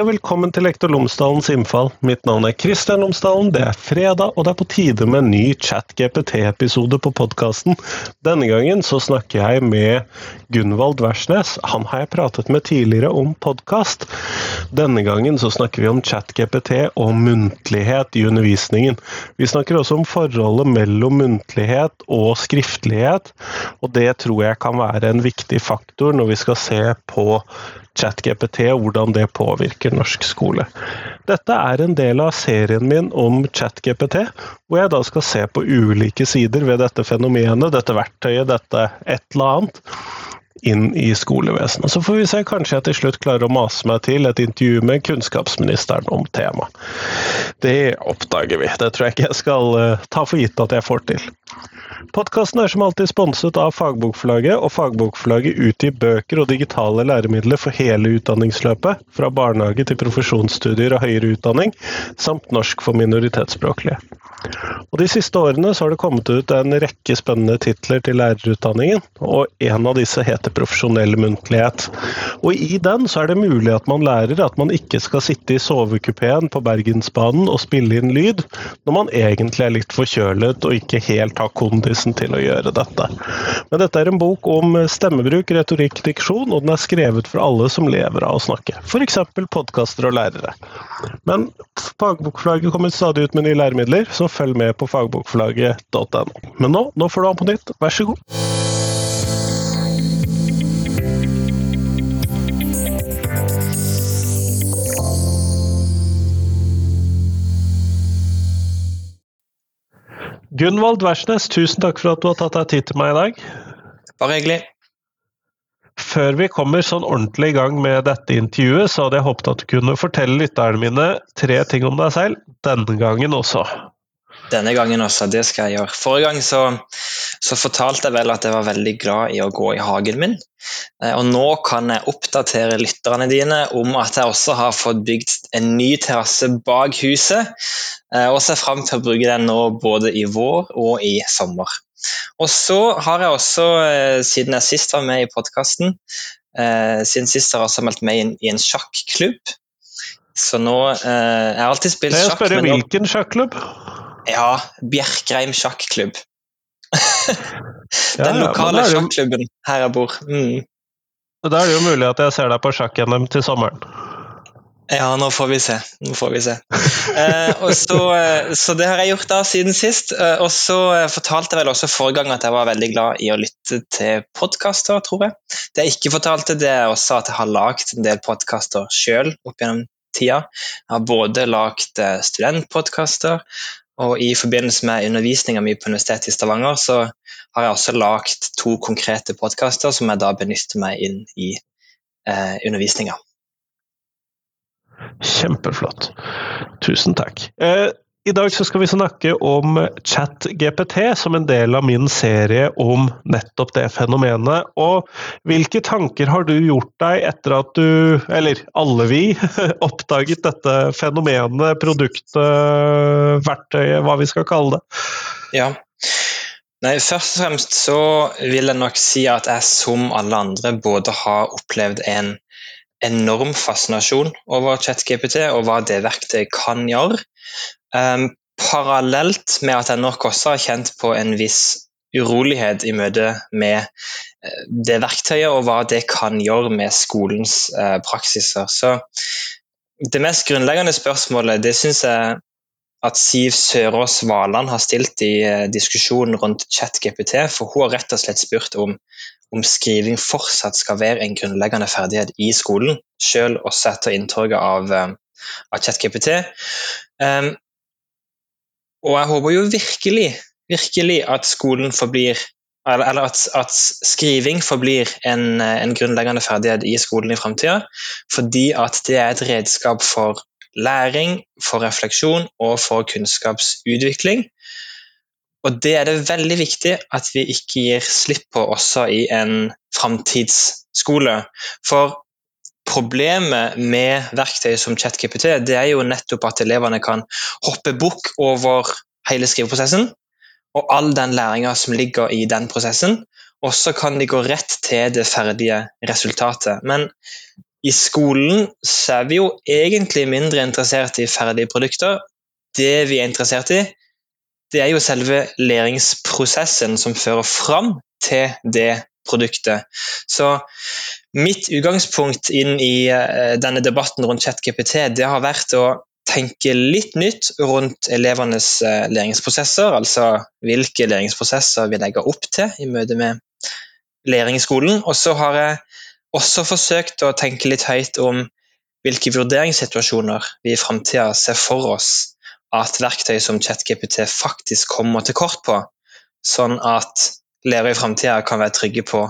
Og velkommen til Lektor Lomsdalens innfall. Mitt navn er Kristian Lomsdalen. Det er fredag, og det er på tide med en ny chat-GPT-episode på podkasten. Denne gangen så snakker jeg med Gunvald Versnes. Han har jeg pratet med tidligere om podkast. Denne gangen så snakker vi om chat-GPT og muntlighet i undervisningen. Vi snakker også om forholdet mellom muntlighet og skriftlighet, og det tror jeg kan være en viktig faktor når vi skal se på ChatGPT og hvordan det påvirker norsk skole. Dette er en del av serien min om ChatGPT, hvor jeg da skal se på ulike sider ved dette fenomenet, dette verktøyet, dette et eller annet inn i skolevesenet. Så får vi se, kanskje jeg til slutt klarer å mase meg til et intervju med kunnskapsministeren om temaet. Det oppdager vi. Det tror jeg ikke jeg skal uh, ta for gitt at jeg får til. Podkasten er som alltid sponset av Fagbokforlaget, og Fagbokforlaget utgir bøker og digitale læremidler for hele utdanningsløpet, fra barnehage til profesjonsstudier og høyere utdanning, samt norsk for minoritetsspråklige. Og De siste årene har det kommet ut en rekke spennende titler til lærerutdanningen, og en av disse heter Profesjonell muntlighet. Og I den så er det mulig at man lærer at man ikke skal sitte i sovekupeen på Bergensbanen og spille inn lyd, når man egentlig er litt forkjølet og ikke helt har kondisen til å gjøre dette. Men dette er en bok om stemmebruk, retorikk, diksjon, og den er skrevet for alle som lever av å snakke, f.eks. podkaster og lærere. Men fagbokforlaget kommer stadig ut med nye læremidler. så følg med på fagbokforlaget.no. Men nå, nå får du ha på nytt, vær så god. Gunvald Versnes, tusen takk for at du har tatt deg tid til meg i dag. Bare hyggelig. Før vi kommer sånn ordentlig i gang med dette intervjuet, så hadde jeg håpet at du kunne fortelle lytterne mine tre ting om deg selv, denne gangen også. Denne gangen også, det skal jeg gjøre. Forrige gang så, så, fortalte jeg vel at jeg var veldig glad i å gå i hagen min. Eh, og nå kan jeg oppdatere lytterne dine om at jeg også har fått bygd en ny terrasse bak huset. Eh, og ser fram til å bruke den nå både i vår og i sommer. Og så har jeg også, eh, siden jeg sist var med i podkasten, siden sist har jeg også meldt meg inn i en sjakklubb. Så nå Jeg har alltid spilt sjakk. Jeg spørre hvilken sjakklubb? Ja, Bjerkreim sjakklubb. Den ja, lokale jo... sjakklubben her jeg bor. Mm. Da er det jo mulig at jeg ser deg på sjakk-NM til sommeren. Ja, nå får vi se. Nå får vi se. Eh, så, eh, så, det har jeg gjort da siden sist. Eh, og så eh, fortalte jeg vel også forrige gang at jeg var veldig glad i å lytte til podkaster, tror jeg. Det jeg ikke fortalte, det er også at jeg har lagd en del podkaster sjøl opp gjennom tida. Jeg har både lagd studentpodkaster, og i forbindelse med undervisninga mi på Universitetet i Stavanger, så har jeg også lagd to konkrete podkaster som jeg da benytter meg inn i eh, undervisninga. Kjempeflott. Tusen takk. Eh, i dag skal vi snakke om ChatGPT som en del av min serie om nettopp det fenomenet. Og hvilke tanker har du gjort deg etter at du, eller alle vi, oppdaget dette fenomenet, produktet, verktøyet, hva vi skal kalle det? Ja. Nei, Først og fremst så vil jeg nok si at jeg som alle andre både har opplevd en enorm fascinasjon over ChatGPT og hva det verktøyet kan gjøre. Um, parallelt med at jeg nok også har kjent på en viss urolighet i møte med uh, det verktøyet og hva det kan gjøre med skolens uh, praksiser. Så det mest grunnleggende spørsmålet det syns jeg at Siv Sørås Valand har stilt i uh, diskusjonen rundt ChatGPT, for hun har rett og slett spurt om, om skriving fortsatt skal være en grunnleggende ferdighet i skolen, selv også etter inntoget av, av ChatKPT. Um, og jeg håper jo virkelig, virkelig at skolen forblir eller at, at skriving forblir en, en, grunnleggende ferdighet i skolen i framtida. Fordi at det er et redskap for læring, for refleksjon og for kunnskapsutvikling. Og det er det veldig viktig at vi ikke gir slipp på også i en framtidsskole. For Problemet med verktøy som ChatGPT det er jo nettopp at elevene kan hoppe bukk over hele skriveprosessen og all den læringa som ligger i den prosessen, og så kan de gå rett til det ferdige resultatet. Men i skolen så er vi jo egentlig mindre interessert i ferdige produkter. Det vi er interessert i, det er jo selve læringsprosessen som fører fram til det produktet. Så mitt utgangspunkt inn i uh, denne debatten rundt ChatGPT det har vært å tenke litt nytt rundt elevenes uh, læringsprosesser. Altså hvilke læringsprosesser vi legger opp til i møte med læring i skolen. Og så har jeg også forsøkt å tenke litt høyt om hvilke vurderingssituasjoner vi i framtida ser for oss at verktøy som ChatGPT faktisk kommer til kort på, sånn at lærere i framtida kan være trygge på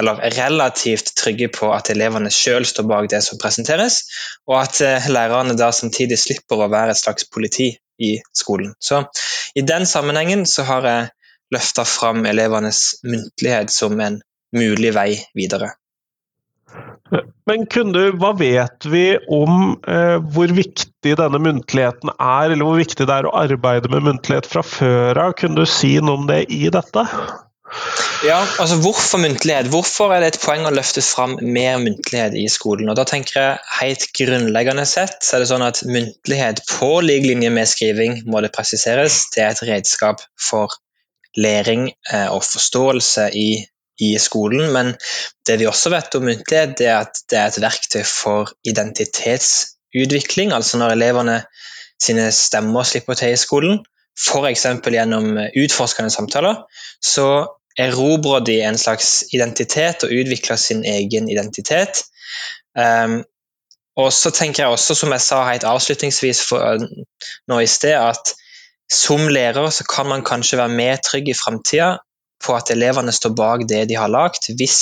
eller relativt trygge på at elevene sjøl står bak det som presenteres, og at eh, lærerne da samtidig slipper å være et slags politi i skolen. Så I den sammenhengen så har jeg løfta fram elevenes muntlighet som en mulig vei videre. Men kunne, hva vet vi om eh, hvor viktig denne muntligheten er, eller hvor viktig det er å arbeide med muntlighet fra før av? Kunne du si noe om det i dette? Ja, altså Hvorfor muntlighet? Hvorfor er det et poeng å løfte fram mer muntlighet i skolen? Og da tenker jeg Helt grunnleggende sett så er det sånn at muntlighet på lik linje med skriving må det presiseres, det er et redskap for læring eh, og forståelse i i skolen. Men det vi også vet om muntlighet, det er at det er et verktøy for identitetsutvikling. Altså når elevene sine stemmer slipper til i skolen, f.eks. gjennom utforskende samtaler, så erobrer de en slags identitet og utvikler sin egen identitet. Um, og så tenker jeg også, som jeg sa helt avslutningsvis for, nå i sted, at som lærer så kan man kanskje være mer trygg i framtida på at elevene står bak det de har lagd, hvis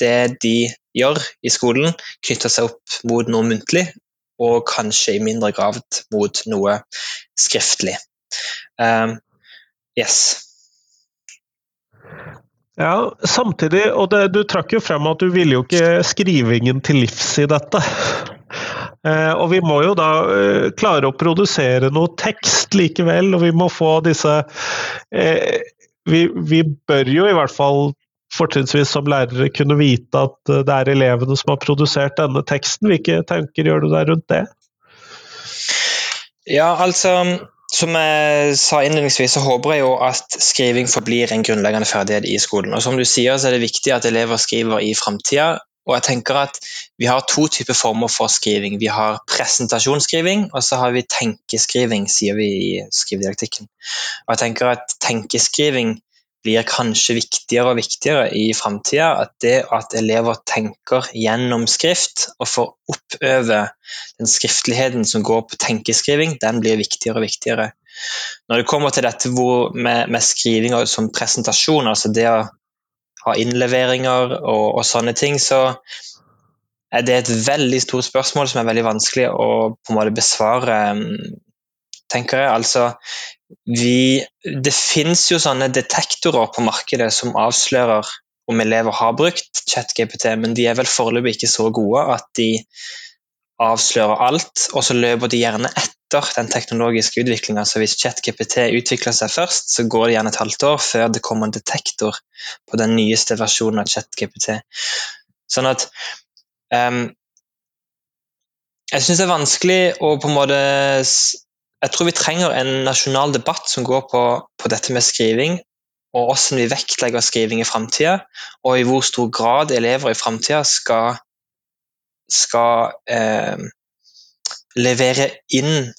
det de gjør i skolen, knytter seg opp mot noe muntlig, og kanskje i mindre grad mot noe skriftlig. Um, yes. Ja, samtidig, og det, du trakk jo frem at du ville jo ikke skrivingen til livs i dette. Eh, og vi må jo da eh, klare å produsere noe tekst likevel, og vi må få disse eh, vi, vi, bør jo i hvert fall fortrinnsvis som lærere kunne vite at det er elevene som har produsert denne teksten. Hvilke tanker gjør du deg rundt det? Ja, altså som jeg sa innledningsvis, så håper jeg jo at skriving forblir en grunnleggende ferdighet i skolen. Og som du sier, så er det viktig at elever skriver i framtida. Og jeg tenker at Vi har to typer former for skriving. Vi har presentasjonsskriving, og så har vi tenkeskriving, sier vi i skrivedidaktikken. Og jeg tenker at Tenkeskriving blir kanskje viktigere og viktigere i framtida. At det at elever tenker gjennom skrift og får oppøve den skriftligheten som går på tenkeskriving, den blir viktigere og viktigere. Når det kommer til dette med, med skriving som presentasjon, altså det å ha innleveringer og, og, sånne ting, så er det et veldig stort spørsmål som er veldig vanskelig å på en måte besvare, tenker jeg. Altså, vi, det finnes jo sånne detektorer på markedet som avslører om elever har brukt ChatGPT, men de er vel foreløpig ikke så gode at de avslører alt, og så løper de gjerne etter den teknologiske utviklinga. Så hvis ChatGPT utvikler seg først, så går det gjerne et halvt år før det kommer en detektor på den nyeste versjonen av ChatGPT. Sånn at um, Jeg syns det er vanskelig å på en måte jeg tror vi trenger en nasjonal debatt som går på, på dette med skriving, og hvordan vi vektlegger skriving i framtida, og i hvor stor grad elever i framtida skal, skal eh, levere inn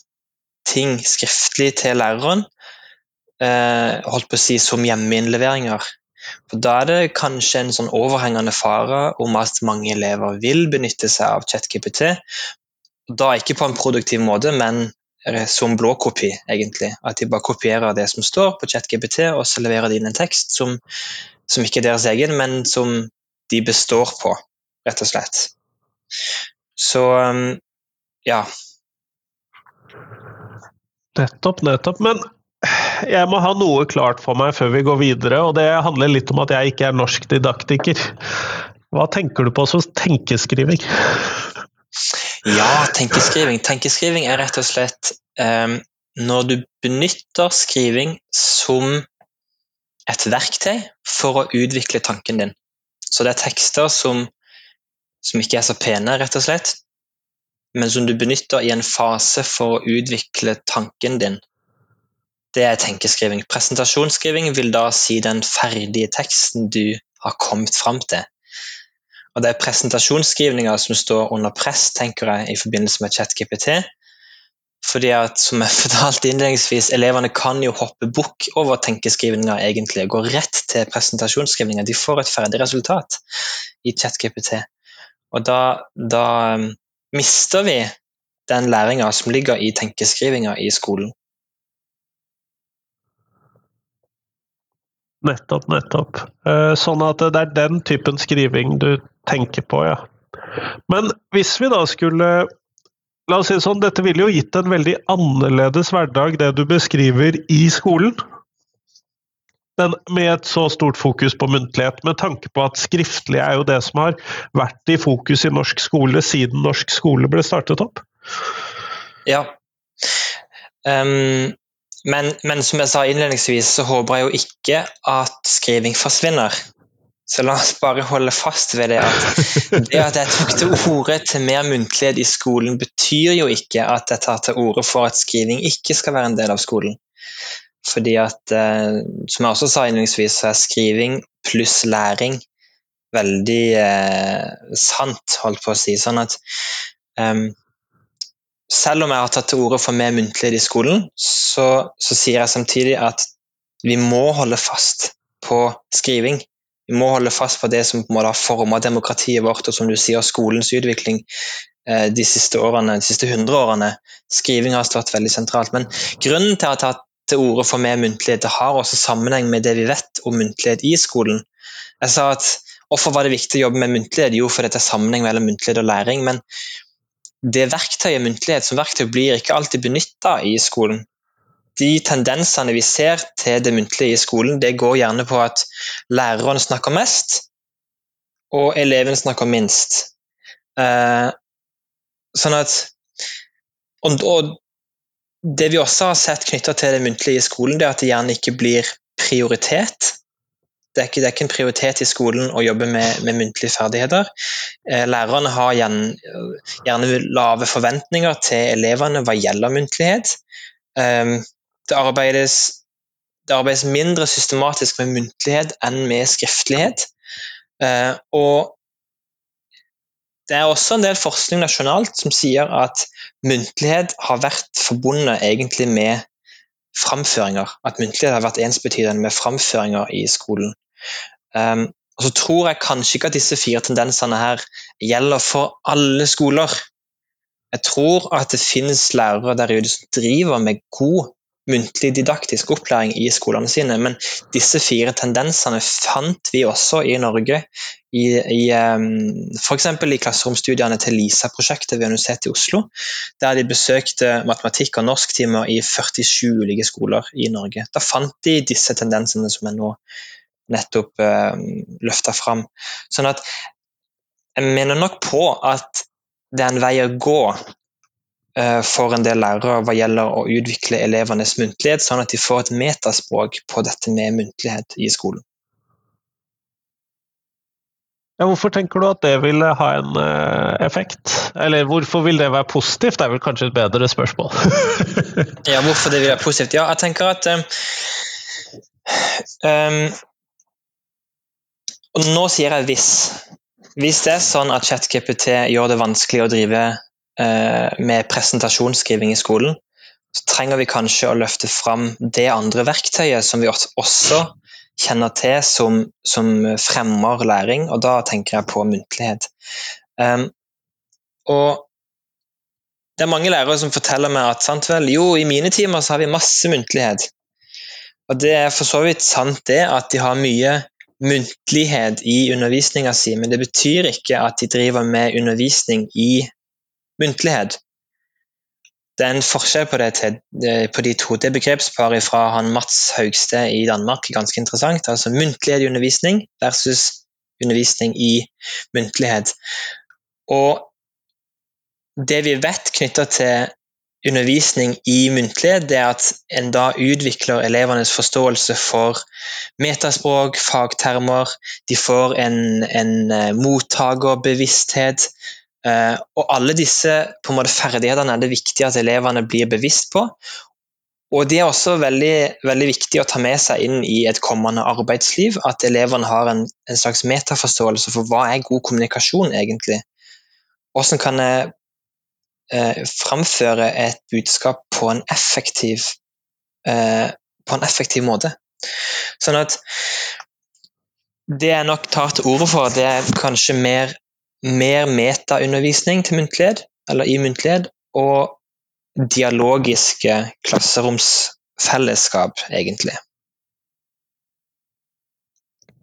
ting skriftlig til læreren, eh, holdt på å si som hjemmeinnleveringer. For Da er det kanskje en sånn overhengende fare om at mange elever vil benytte seg av ChatGPT. Da ikke på en produktiv måte, men som blåkopi, egentlig. At de bare kopierer det som står på ChatGPT, og så leverer de inn en tekst som, som, ikke er deres egen, men som de består på, rett og slett. Så um, ja. Nettopp, nettopp. Men jeg må ha noe klart for meg før vi går videre, og det handler litt om at jeg ikke er norsk didaktiker. Hva tenker du på som tenkeskriving? Ja, tenkeskriving. Tenkeskriving er rett og slett um, når du benytter skriving som et verktøy for å utvikle tanken din. Så det er tekster som som ikke er så pene, rett og slett, men som du benytter i en fase for å utvikle tanken din. Det er tenkeskriving. Presentasjonsskriving vil da si den ferdige teksten du har kommet fram til. Og det er presentasjonsskrivninger som står under press, tenker jeg, i forbindelse med ChatGPT. Fordi at, som jeg fortalte innledningsvis, elevene kan jo hoppe bukk over tenkeskrivninga egentlig, og gå rett til presentasjonsskrivninger. De får et ferdig resultat i ChatGPT. Og da, da um, mister vi den læringa som ligger i tenkeskrivinga i skolen. Nettopp, nettopp. Eh, sånn at det er den typen skriving du tenker på, ja. Men hvis vi da skulle La oss si det sånn, dette ville jo gitt en veldig annerledes hverdag, det du beskriver i skolen. Den, med et så stort fokus på muntlighet, med tanke på at skriftlig er jo det som har vært i fokus i norsk skole siden norsk skole ble startet opp. Ja. Um, men, men, som jeg sa innledningsvis, så håper jeg jo ikke at skriving forsvinner. Så la oss bare holde fast ved det at det at jeg tok til orde til mer muntlighet i skolen, betyr jo ikke at jeg tar til orde for at skriving ikke skal være en del av skolen. Fordi at, eh, som jeg også sa innledningsvis, så er skriving pluss læring veldig eh, sant, holdt på å si. Sånn at um, selv om jeg har tatt til orde for mer muntlighet i skolen, så, så, sier jeg samtidig at vi må holde fast på skriving. Vi må holde fast på det som på en måte har formet demokratiet vårt, og som du sier, skolens utvikling eh, de siste årene, de siste hundre årene. Skriving har stått veldig sentralt. Men grunnen til at jeg har tatt til orde for mer muntlighet, det har også sammenheng med det vi vet om muntlighet i skolen. Jeg sa at Hvorfor var det viktig å jobbe med muntlighet? Jo, fordi det er sammenheng mellom muntlighet og læring. Men det verktøyet muntlighet som verktøy blir ikke alltid benytta i skolen. De tendensene vi ser til det muntlige i skolen, det går gjerne på at læreren snakker mest, og eleven snakker minst. Eh, sånn at og, og, det vi også har sett knytta til det muntlige i skolen, det er at det gjerne ikke blir prioritet det er, ikke, det er ikke, en prioritet i skolen å jobbe med, med muntlige ferdigheter. Eh, lærerne har gjerne, gjerne, lave forventninger til elevene hva gjelder muntlighet. Eh, det, arbeides, det, arbeides, mindre systematisk med muntlighet enn med skriftlighet. Eh, og det er også en del forskning nasjonalt som sier at muntlighet har vært forbundet egentlig med framføringer. At muntlighet har vært ensbetydende med framføringer i skolen. Um, og så tror jeg kanskje ikke at disse fire tendensene her gjelder for alle skoler. Jeg tror at det finnes lærere der ute som driver med god muntlig didaktisk opplæring i skolene sine, men disse fire tendensene fant vi også i Norge. I, i um, F.eks. i klasseromstudiene til LISA-prosjektet ved Universitetet i Oslo. Der de besøkte matematikk- og norsktimer i 47 ulike skoler i Norge. Da fant de disse tendensene som jeg nå nettopp uh, løfta fram. Sånn at jeg mener nok på at det er en vei å gå for en del lærere hva gjelder å utvikle elevenes muntlighet, sånn at de får et metaspråk på dette med muntlighet i skolen. Ja, hvorfor tenker du at det ville ha en uh, effekt? Eller hvorfor vil det være positivt, det er vel kanskje et bedre spørsmål? ja, hvorfor det vil være positivt? Ja, jeg tenker at um, og nå sier jeg hvis. Hvis det er sånn at ChatGPT gjør det vanskelig å drive eh, med presentasjonsskriving i skolen, så trenger vi kanskje å løfte fram det andre verktøyet som vi også kjenner til som, som fremmer læring, og da tenker jeg på muntlighet. Um, og det er mange lærere som forteller meg at sant vel, jo, i mine timer så har vi masse muntlighet. Og det er for så vidt sant det at de har mye muntlighet i undervisninga si, men det betyr ikke at de driver med undervisning i muntlighet. Det er en forskjell på, til, eh, på de to. Det begrepsparet fra han Mats Haugsted i Danmark er ganske interessant. Altså muntlighet i undervisning versus undervisning i muntlighet. Og det vi vet knytta til undervisning i muntlighet, det er at en da utvikler elevenes forståelse for metaspråk, fagtermer. De får en, en uh, Uh, og alle disse på en måte, ferdighetene er det viktig at elevene blir bevisst på. Og Det er også veldig, veldig, viktig å ta med seg inn i et kommende arbeidsliv. At elevene har en, en slags metaforståelse for hva er god kommunikasjon egentlig. Hvordan kan jeg eh, framføre et budskap på en effektiv, eh, på en effektiv måte? Sånn at det jeg nok tar til orde for, det er kanskje mer, mer metaundervisning til muntlighet, eller i muntlighet, og dialogiske klasseromsfellesskap, egentlig.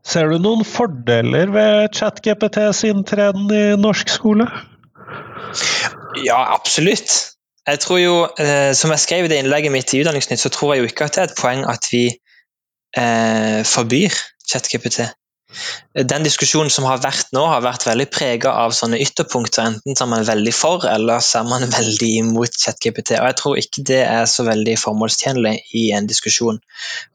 Ser du noen fordeler ved ChatGPT sin trend i norsk skole? Ja, absolutt. Jeg tror jo, eh, Som jeg skrev i det innlegget mitt i Utdanningsnytt, så tror jeg jo ikke at det er et poeng at vi eh, forbyr ChatGPT den diskusjonen som har vært nå, har vært veldig prega av sånne ytterpunkter. Enten så er man veldig for, eller så er man veldig imot ChatGPT. Og jeg tror ikke det er så veldig formålstjenlig i en diskusjon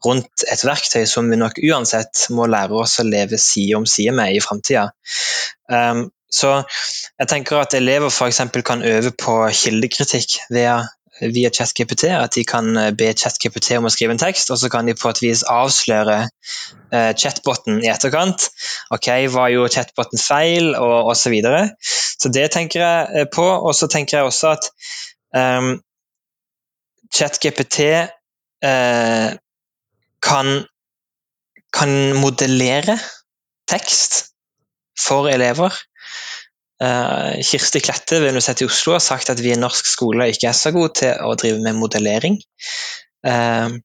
rundt et verktøy som vi nok uansett må lære oss å leve side om side med i framtida. Um, så jeg tenker at elever f.eks. kan øve på kildekritikk ved via ChatGPT at de kan eh, be ChatGPT om å skrive en tekst, og så kan de på et vis avsløre uh, chatboten i etterkant. Ok, Hva gjorde chatboten feil, og osv. Så, videre. så det tenker jeg eh, på. Og så tenker jeg også at um, ChatGPT uh, kan, kan modellere tekst for elever. Uh, Kirsti Klette ved Universitetet i Oslo har sagt at vi i norsk skole ikke er så gode til å drive med modellering. Uh,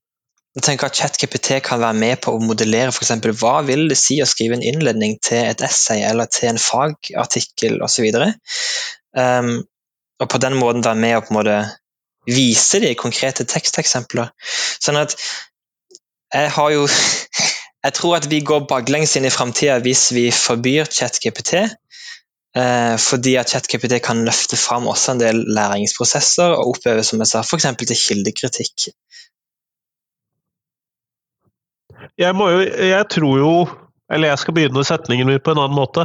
jeg tenker at ChatKPT kan være med på å modellere f.eks. hva vil det si å skrive en innledning til et essay eller til en fagartikkel osv. Um, og på den måten være med å på en måte vise de konkrete teksteksempler. Sånn at jeg har jo Jeg tror at vi går baklengs inn i framtida hvis vi forbyr ChatGPT. Eh, fordi at ChatKPT kan løfte fram også en del læringsprosesser og oppøve som jeg sa, f.eks. til kildekritikk. Jeg, må jo, jeg tror jo eller jeg skal begynne setningen min på en annen måte.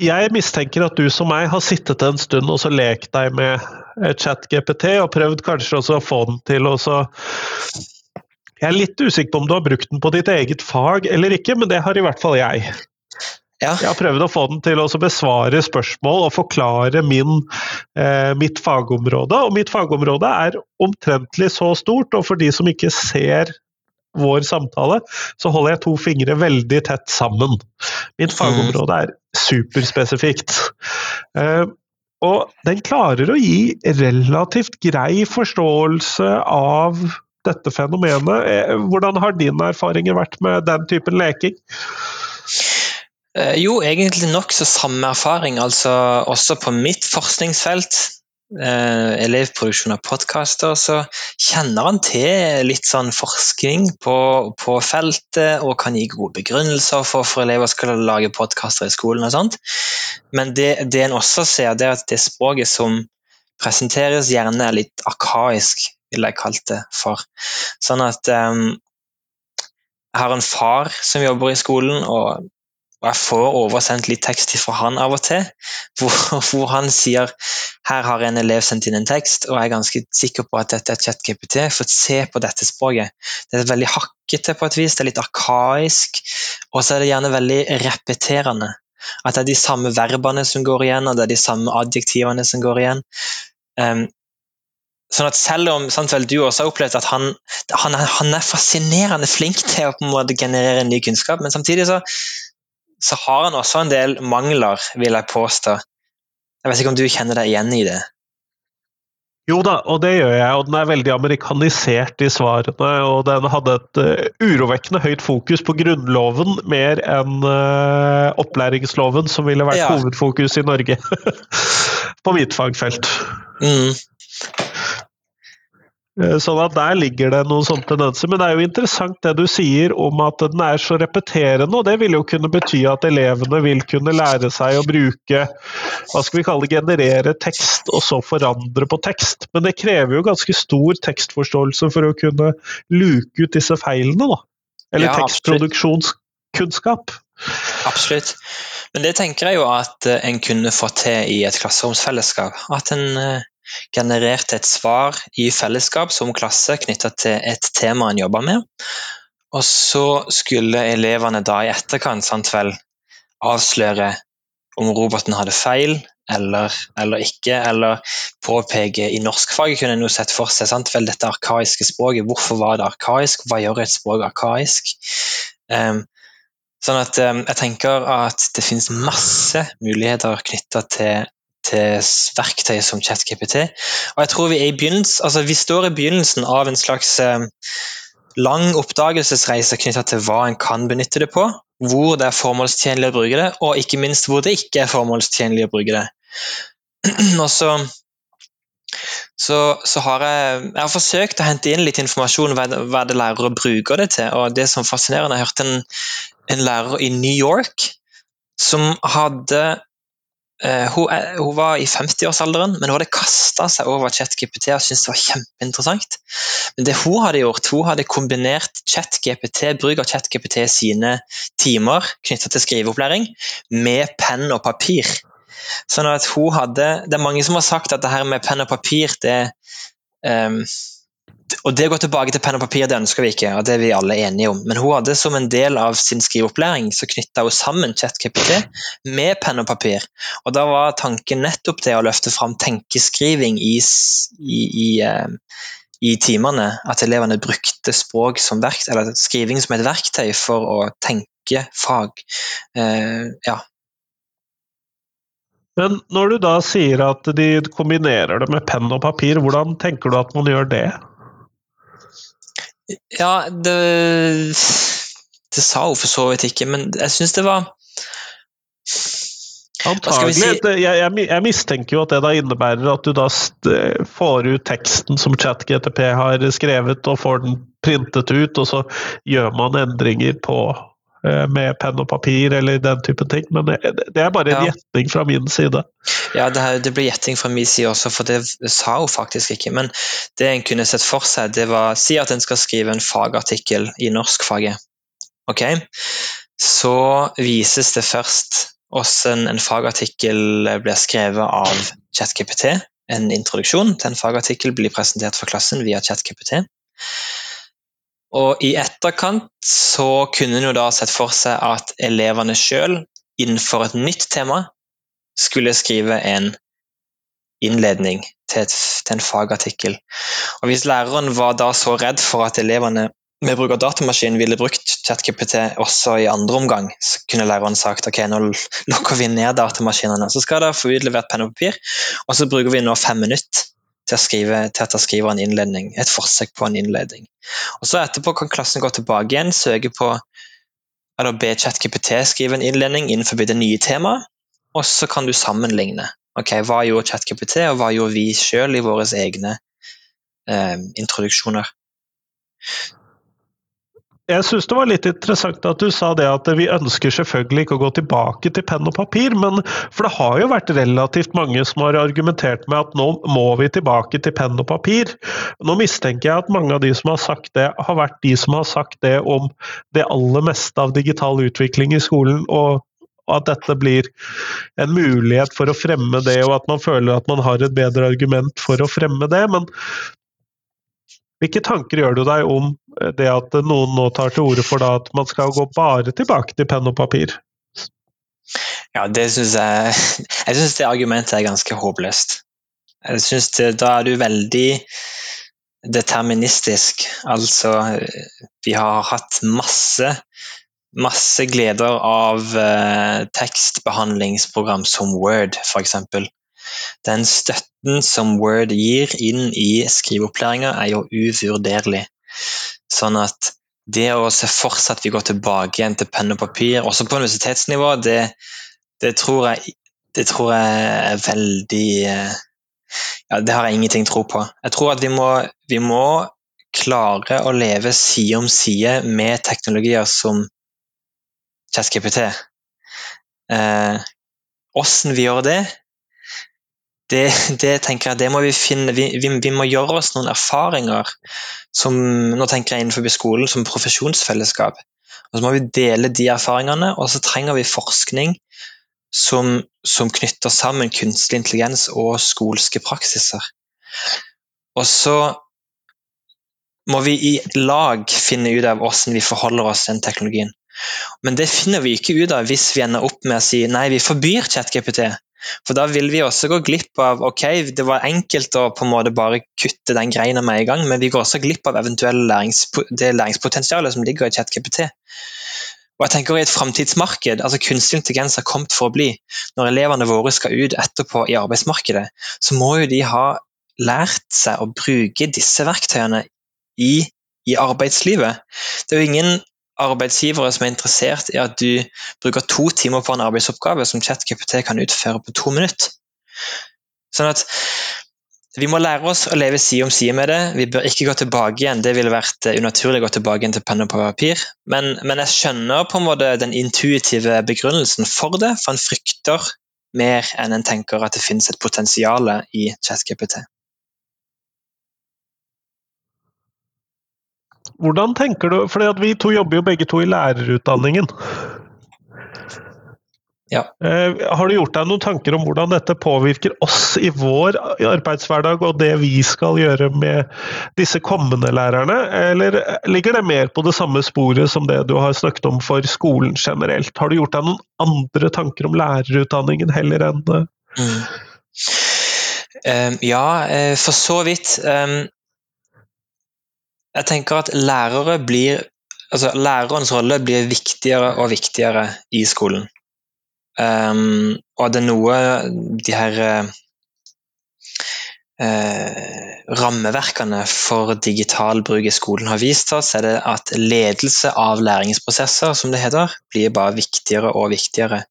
Jeg mistenker at du som meg har sittet en stund og så lekt deg med ChatGPT og prøvd kanskje også å få den til å så Jeg er litt usikker på om du har brukt den på ditt eget fag eller ikke, men det har i hvert fall jeg. Ja. Jeg har prøvd å få den til å besvare spørsmål og forklare min, eh, mitt fagområde. Og mitt fagområde er omtrentlig så stort, og for de som ikke ser vår samtale, så holder jeg to fingre veldig tett sammen. Mitt mm. fagområde er superspesifikt. Eh, og den klarer å gi relativt grei forståelse av dette fenomenet. Eh, hvordan har dine erfaringer vært med den typen leking? Eh, jo, egentlig nokså samme erfaring. Altså også på mitt forskningsfelt, eh, elevproduksjon av podkaster, så kjenner han til litt sånn forskning på, på feltet og kan gi gode begrunnelser for hvorfor elever skal lage podkaster i skolen og sånt. Men det, det en også ser, det er at det språket som presenteres, gjerne er litt arkaisk, vil jeg kalt det for. Sånn at um, jeg har en far som jobber i skolen, og og jeg får oversendt litt tekst fra han av og til, hvor, hvor, han sier her har en elev sendt inn en tekst, og jeg er ganske sikker på at dette er ChatGPT, for se på dette språket. Det er veldig hakkete på et vis, det er litt arkaisk, og så er det gjerne veldig repeterende. At det er de samme verbene som går igjen, og det er de samme adjektivene som går igjen. Um, sånn at Selv om sant vel, du også har opplevd at han, han, han, er, fascinerende flink til å på en måte generere ny kunnskap, men samtidig så så har han også en del mangler, vil jeg påstå. Jeg vet ikke om du kjenner deg igjen i det? Jo da, og det gjør jeg, og den er veldig amerikanisert i svarene. Og den hadde et uh, urovekkende høyt fokus på Grunnloven mer enn uh, opplæringsloven, som ville vært ja. hovedfokus i Norge. på mitt fagfelt. Mm. Eh, sånn at Der ligger det noen sånne tendenser. Men det er jo interessant det du sier om at den er så repeterende. og Det vil jo kunne bety at elevene vil kunne lære seg å bruke hva skal vi kalle generere tekst, og så forandre på tekst. Men det krever jo ganske stor tekstforståelse for å kunne luke ut disse feilene. da. Eller Ja, tekstproduksjonskunnskap. Absolutt. Men det tenker jeg jo at eh, en kunne fått til i et klasseromsfellesskap. At en genererte et svar i fellesskap som klasse knytta til et tema en jobba med. Og så skulle elevene da i etterkant sant vel avsløre om roboten hadde feil eller, eller ikke, eller påpeke I norskfaget kunne en jo sett for seg sant vel dette arkaiske språket. Hvorfor var det arkaisk? Hva gjør et språk arkaisk? Um, Sånn at um, jeg tenker at det finnes masse muligheter knytta til, til verktøy som ChatGPT. Og jeg tror vi er i begynnelsen, altså vi står i begynnelsen av en slags um, lang oppdagelsesreise knytta til hva en kan benytte det på, hvor det er formålstjenlig å bruke det, og ikke minst hvor det ikke er formålstjenlig å bruke det. og så så, så har jeg, jeg har forsøkt å hente inn litt informasjon hva, hva det lærere bruker det til. og det som er fascinerende, Jeg hørte en, en lærer i New York som hadde eh, hun, eh, hun var i 50-årsalderen, men hun hadde kasta seg over ChatGPT og syntes det var kjempeinteressant. Men det hun hadde gjort, hun hadde kombinert ChatGPT, bruk av ChatGPT sine timer knytta til skriveopplæring, med penn og papir. Sånn at hun hadde Det er mange som har sagt at det her med penn og papir, det ehm, og det å gå tilbake til penn og papir, det ønsker vi ikke, og det er vi alle enige om. Men hun hadde som en del av sin skriveopplæring, så knytta hun sammen ChatKPT med penn og papir. Og da var tanken nettopp det å løfte fram tenkeskriving i, i, i, eh, i timene. At elevene brukte språk som verkt, eller skriving som et verktøy for å tenke fag. Uh, ja. Men når du da sier at de kombinerer det med penn og papir, hvordan tenker du at man gjør det? Ja, det Det sa hun for så vidt ikke, men jeg syns det var Antagelig. si? Jeg, jeg, jeg mistenker jo at det da innebærer at du da får ut teksten som ChatGTP har skrevet, og får den printet ut, og så gjør man endringer på eh, med penn og papir eller den type ting. Men det, er bare en Ja. gjetning fra min side. Ja, det, her, det blir gjetting fra min side også, for det sa hun faktisk ikke. Men det en kunne sett for seg, det var Si at en skal skrive en fagartikkel i norskfaget. Ok? Så vises det først hvordan en fagartikkel blir skrevet av ChatGPT. En introduksjon til en fagartikkel blir presentert for klassen via ChatGPT. Og i etterkant så kunne en jo da sett for seg at elevene sjøl innenfor et nytt tema skulle skrive en innledning til, et, til en fagartikkel. Og Hvis læreren var da så redd for at elevene med bruk av datamaskin ville brukt ChatKPT også i andre omgang, så kunne læreren sagt ok, nå lukker vi ned datamaskinene. Så skal dere få utlevert penn og papir, og så bruker vi nå fem minutter til, skrive, til at jeg skriver en innledning, et forsøk på en innledning. Og så Etterpå kan klassen gå tilbake igjen, søke på eller be ChatGPT skrive en innledning innenfor det nye temaet, og så kan du sammenligne. Ok, Hva gjorde ChatGPT, og hva gjorde vi sjøl i våre egne eh, introduksjoner? Jeg syns det var litt interessant at du sa det at vi ønsker selvfølgelig ikke å gå tilbake til penn og papir, men for det har jo vært relativt mange som har argumentert med at nå må vi tilbake til penn og papir. Nå mistenker jeg at mange av de som har sagt det, har vært de som har sagt det om det aller meste av digital utvikling i skolen, og at dette blir en mulighet for å fremme det, og at man føler at man har et bedre argument for å fremme det. Men hvilke tanker gjør du deg om det at noen nå tar til orde for at man skal gå bare tilbake til penn og papir? Ja, det syns jeg Jeg syns det argumentet er ganske håpløst. Jeg synes Da er du veldig deterministisk. Altså, vi har hatt masse masse gleder av eh, tekstbehandlingsprogram som Word, f.eks. Den støtten som Word gir inn i skriveopplæringa, er jo uvurderlig. Sånn at det å se for seg at vi går tilbake igjen til penn og papir, også på universitetsnivå, det, det, tror, jeg, det tror jeg er veldig eh, ja, det har jeg ingenting tro på. Jeg tror at vi må, vi må klare å leve side om side med teknologier som ChatGPT. Eh, vi gjør det, det, det, tenker jeg, det må vi finne vi, vi, vi, må gjøre oss noen erfaringer som nå tenker jeg innenfor skolen som profesjonsfellesskap. Og Så må vi dele de erfaringene, og så trenger vi forskning som, som knytter sammen kunstig intelligens og skolske praksiser. Og så må vi i lag finne ut av hvordan vi forholder oss til den teknologien. Men det finner vi ikke ut av hvis vi ender opp med å si nei, vi forbyr ChatGPT. For da vil vi også gå glipp av ok, det var enkelt å på en måte bare kutte den greina med en gang, men vi går også glipp av eventuelle lærings, det læringspotensialet som ligger i ChatGPT. Og jeg tenker I et framtidsmarked, altså kunstig intelligens har kommet for å bli. Når elevene våre skal ut etterpå i arbeidsmarkedet, så må jo de ha lært seg å bruke disse verktøyene i, i arbeidslivet. Det er jo ingen arbeidsgivere som er interessert i at du bruker to timer på en arbeidsoppgave som ChatGPT kan utføre på to minutter. Sånn at vi må lære oss å leve side om side med det. Vi bør ikke gå tilbake igjen. Det ville vært eh, unaturlig å gå tilbake igjen til penn og papir. Men, men, jeg skjønner på en måte den intuitive begrunnelsen for det, for en frykter mer enn en tenker at det finnes et potensial i ChatGPT. Hvordan tenker du, for Vi to jobber jo begge to i lærerutdanningen. Ja. Eh, har du gjort deg noen tanker om hvordan dette påvirker oss i vår arbeidshverdag, og det vi skal gjøre med disse kommende lærerne, eller ligger det mer på det samme sporet som det du har snakket om for skolen generelt? Har du gjort deg noen andre tanker om lærerutdanningen heller enn mm. um, Ja, for så vidt. Um, jeg tenker at lærere blir altså Lærerens rolle blir viktigere og viktigere i skolen. Um, og det er noe de her uh, rammeverkene for digital bruk i skolen har vist oss, er det at ledelse av læringsprosesser, som det heter, blir bare viktigere og viktigere.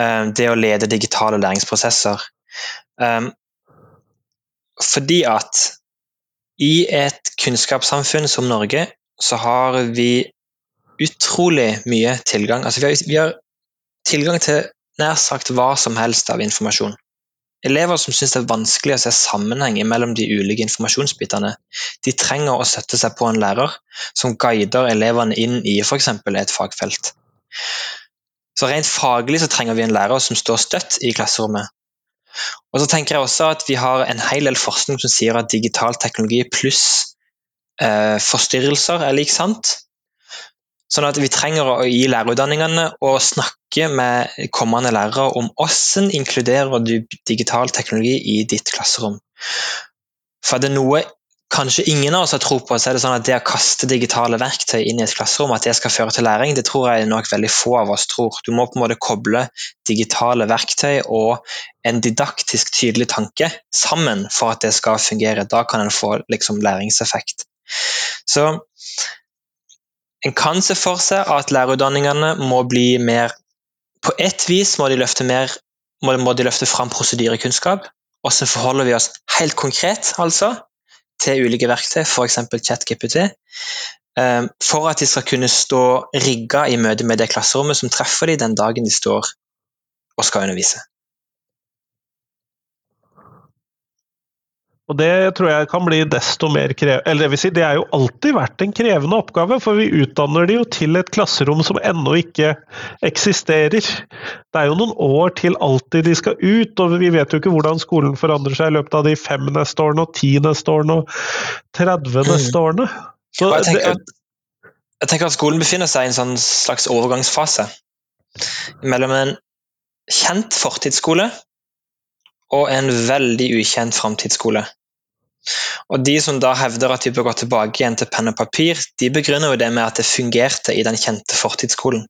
Um, det å lede digitale læringsprosesser. Um, fordi at i et kunnskapssamfunn som Norge så har vi utrolig mye tilgang. Altså vi, har, vi har tilgang til nær sagt hva som helst av informasjon. Elever som syns det er vanskelig å se sammenheng mellom de ulike informasjonsbitene, de trenger å støtte seg på en lærer som guider elevene inn i f.eks. et fagfelt. Så Rent faglig så trenger vi en lærer som står støtt i klasserommet, og så tenker jeg også at Vi har en hel del forskning som sier at digital teknologi pluss eh, forstyrrelser er lik sant. Sånn at Vi trenger å gi lærerutdanningene å snakke med kommende lærere om hvordan inkluderer du digital teknologi i ditt klasserom. For er det noe kanskje ingen av oss har tro på, så er det sånn at det å kaste digitale verktøy inn i et klasserom, at det skal føre til læring, det tror jeg nok veldig få av oss tror. Du må på en måte koble digitale verktøy og en didaktisk tydelig tanke sammen for at det skal fungere. Da kan en få liksom, læringseffekt. Så en kan se for seg at lærerutdanningene må bli mer På ett vis må de løfte mer må de løfte fram prosedyrekunnskap. Hvordan forholder vi oss helt konkret, altså, til ulike verktøy, f.eks. ChatGPT, eh, for at de skal kunne stå rigga i møte med det klasserommet som treffer dem den dagen de står og skal undervise. Og Det tror jeg kan bli desto mer krevende Eller det vil si, det er jo alltid vært en krevende oppgave, for vi utdanner de jo til et klasserom som ennå ikke eksisterer. Det er jo noen år til alltid de skal ut, og vi vet jo ikke hvordan skolen forandrer seg i løpet av de fem neste årene, og ti neste årene, og 30 mm. neste årene. Så jeg, tenker at, jeg tenker at skolen befinner seg i en sånn slags overgangsfase mellom en kjent fortidsskole og en veldig ukjent framtidsskole. Og De som da hevder at de bør gå tilbake igjen til penn og papir, de begrunner jo det med at det fungerte i den kjente fortidsskolen.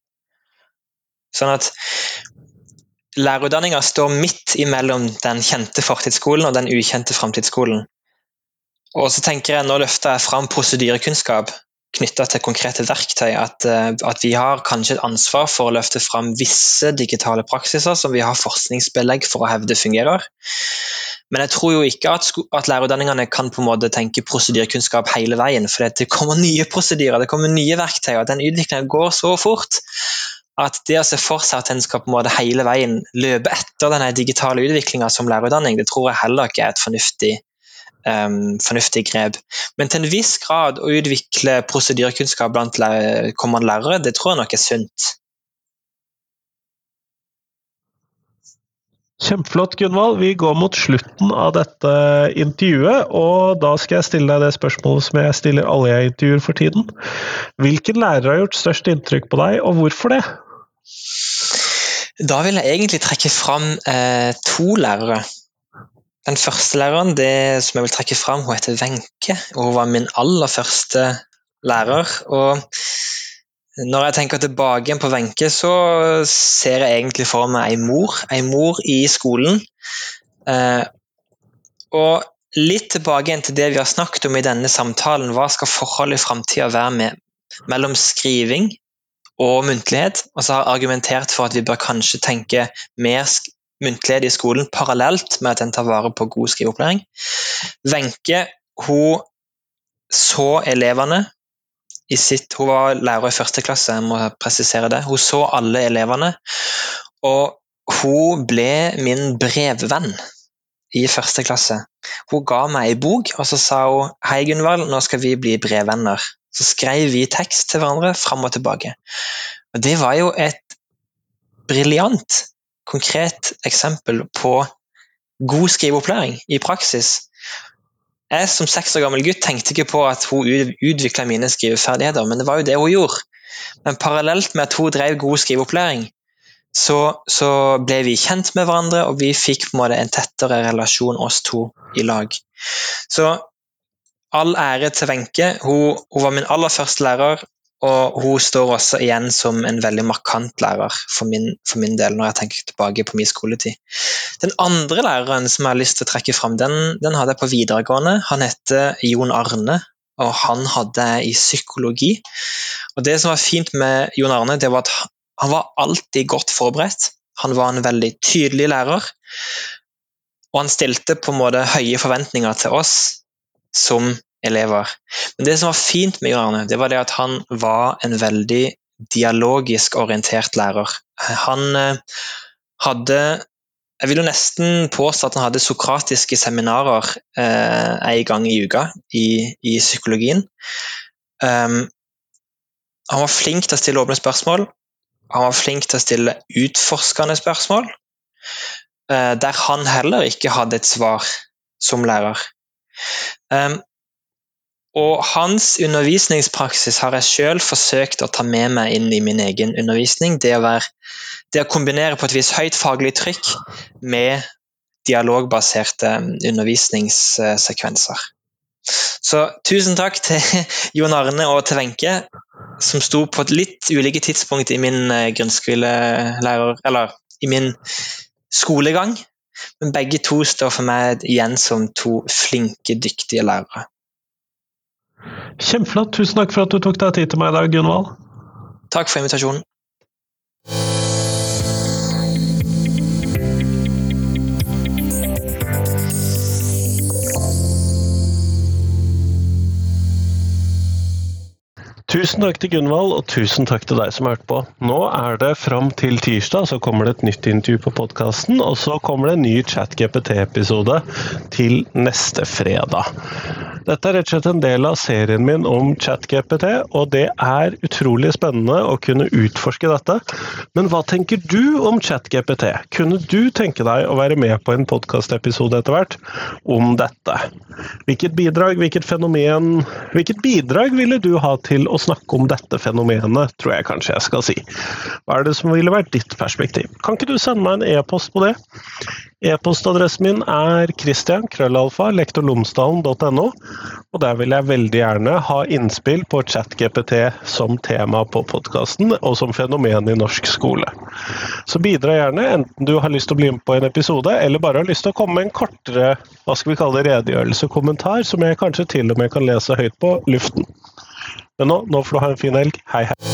Sånn at Lærerutdanninga står midt imellom den kjente fortidsskolen og den ukjente framtidsskolen. Og så tenker jeg, Nå løfter jeg fram prosedyrekunnskap, knytta til konkrete verktøy, at, eh, at, vi har kanskje et ansvar for å løfte fram visse digitale praksiser som vi har forskningsbelegg for å hevde fungerer. Men jeg tror jo ikke at, at lærerutdanningene kan på en måte tenke prosedyrkunnskap hele veien. For det kommer nye prosedyrer, det kommer nye verktøy, og den utviklingen går så fort at det å se for seg at en skal på en måte hele veien løpe etter denne digitale utviklinga som lærerutdanning, det tror jeg heller ikke er et fornuftig, um, fornuftig grep. Men til en viss grad å utvikle prosedyrekunnskap blant kommende lærere, det tror jeg nok er sunt. Kjempeflott, Gunvald. Vi går mot slutten av dette intervjuet, og da skal jeg stille deg det spørsmålet som jeg stiller alle jeg intervjuer for tiden. Hvilken lærer har gjort størst inntrykk på deg, og hvorfor det? Da vil jeg egentlig trekke fram eh, to lærere. Den første læreren det som jeg vil trekke fram, hun heter Wenche. Hun var min aller første lærer. og når jeg tenker tilbake på Wenche, så ser jeg egentlig for meg ei mor. Ei mor i skolen. Eh, og litt tilbake til det vi har snakket om i denne samtalen. Hva skal forholdet i framtida være med, mellom skriving og muntlighet? Og så har jeg argumentert for at vi bør kanskje tenke mer muntlighet i skolen parallelt med at en tar vare på god skriveopplæring. Wenche hun så elevene sitt, hun var lærer i første klasse, jeg må presisere det. Hun så alle elevene. Og hun ble min brevvenn i første klasse. Hun ga meg ei bok, og så sa hun Hei, Gunvald, nå skal vi bli brevvenner. Så skrev vi tekst til hverandre fram og tilbake. Og Det var jo et briljant, konkret eksempel på god skriveopplæring i praksis. Jeg som seks år gammel gutt tenkte ikke på at hun utvikla mine skriveferdigheter, men det var jo det hun gjorde. Men parallelt med at hun drev god skriveopplæring, så, så, ble vi kjent med hverandre, og vi fikk på en måte en tettere relasjon oss to i lag. Så all ære til Wenche. Hun, hun, var min aller første lærer, og hun står også igjen som en veldig markant lærer for min, for min, del, når jeg tenker tilbake på min skoletid. Den andre læreren som jeg har lyst til å trekke fram, den, den hadde jeg på videregående. Han heter Jon Arne, og han hadde jeg i psykologi. Og Det som var fint med Jon Arne, det var at han var alltid godt forberedt. Han var en veldig tydelig lærer, og han stilte på en måte høye forventninger til oss som elever. Men det som var fint med Arne, det var det at han var en veldig dialogisk orientert lærer. Han eh, hadde Jeg vil jo nesten påstå at han hadde sokratiske seminarer eh, en gang i uka i, i psykologien. Um, han var flink til å stille åpne spørsmål. Han var flink til å stille utforskende spørsmål, eh, der han heller ikke hadde et svar som lærer. Um, og hans undervisningspraksis har jeg sjøl forsøkt å ta med meg inn i min egen undervisning. Det å, være, det å kombinere på et vis høyt faglig trykk med dialogbaserte undervisningssekvenser. Så tusen takk til Jon Arne og til Wenche, som sto på et litt ulike tidspunkt i min eh, grunnskolelærer Eller i min skolegang. Men begge to står for meg igjen som to flinke, dyktige lærere. Kjempeflott. Tusen takk for at du tok deg tid til meg i dag, Gunvald. Takk for invitasjonen. Tusen takk til Gunvald, og tusen takk til deg som har hørt på. Nå er det fram til tirsdag, så kommer det et nytt intervju på podkasten. Og så kommer det en ny ChatGPT-episode til neste fredag. Dette er rett og slett en del av serien min om ChatGPT, og det er utrolig spennende å kunne utforske dette. Men hva tenker du om ChatGPT? Kunne du tenke deg å være med på en podkastepisode etter hvert om dette? Hvilket bidrag, hvilket fenomen, hvilket bidrag ville du ha til å snakke om dette fenomenet, tror jeg kanskje jeg skal si. Hva er det som ville vært ditt perspektiv? Kan ikke du sende meg en e-post på det? E-postadressen min er christian krøllalfa lektorlomsdalen.no, og der vil jeg veldig gjerne ha innspill på ChatGPT som tema på podkasten, og som fenomen i norsk skole. Så bidra gjerne, enten du har lyst til å bli med på en episode, eller bare har lyst til å komme med en kortere hva skal vi kalle det, redegjørelse, kommentar, som jeg kanskje til og med kan lese høyt på luften. Men nå, nå får du ha en fin helg. Hei, hei.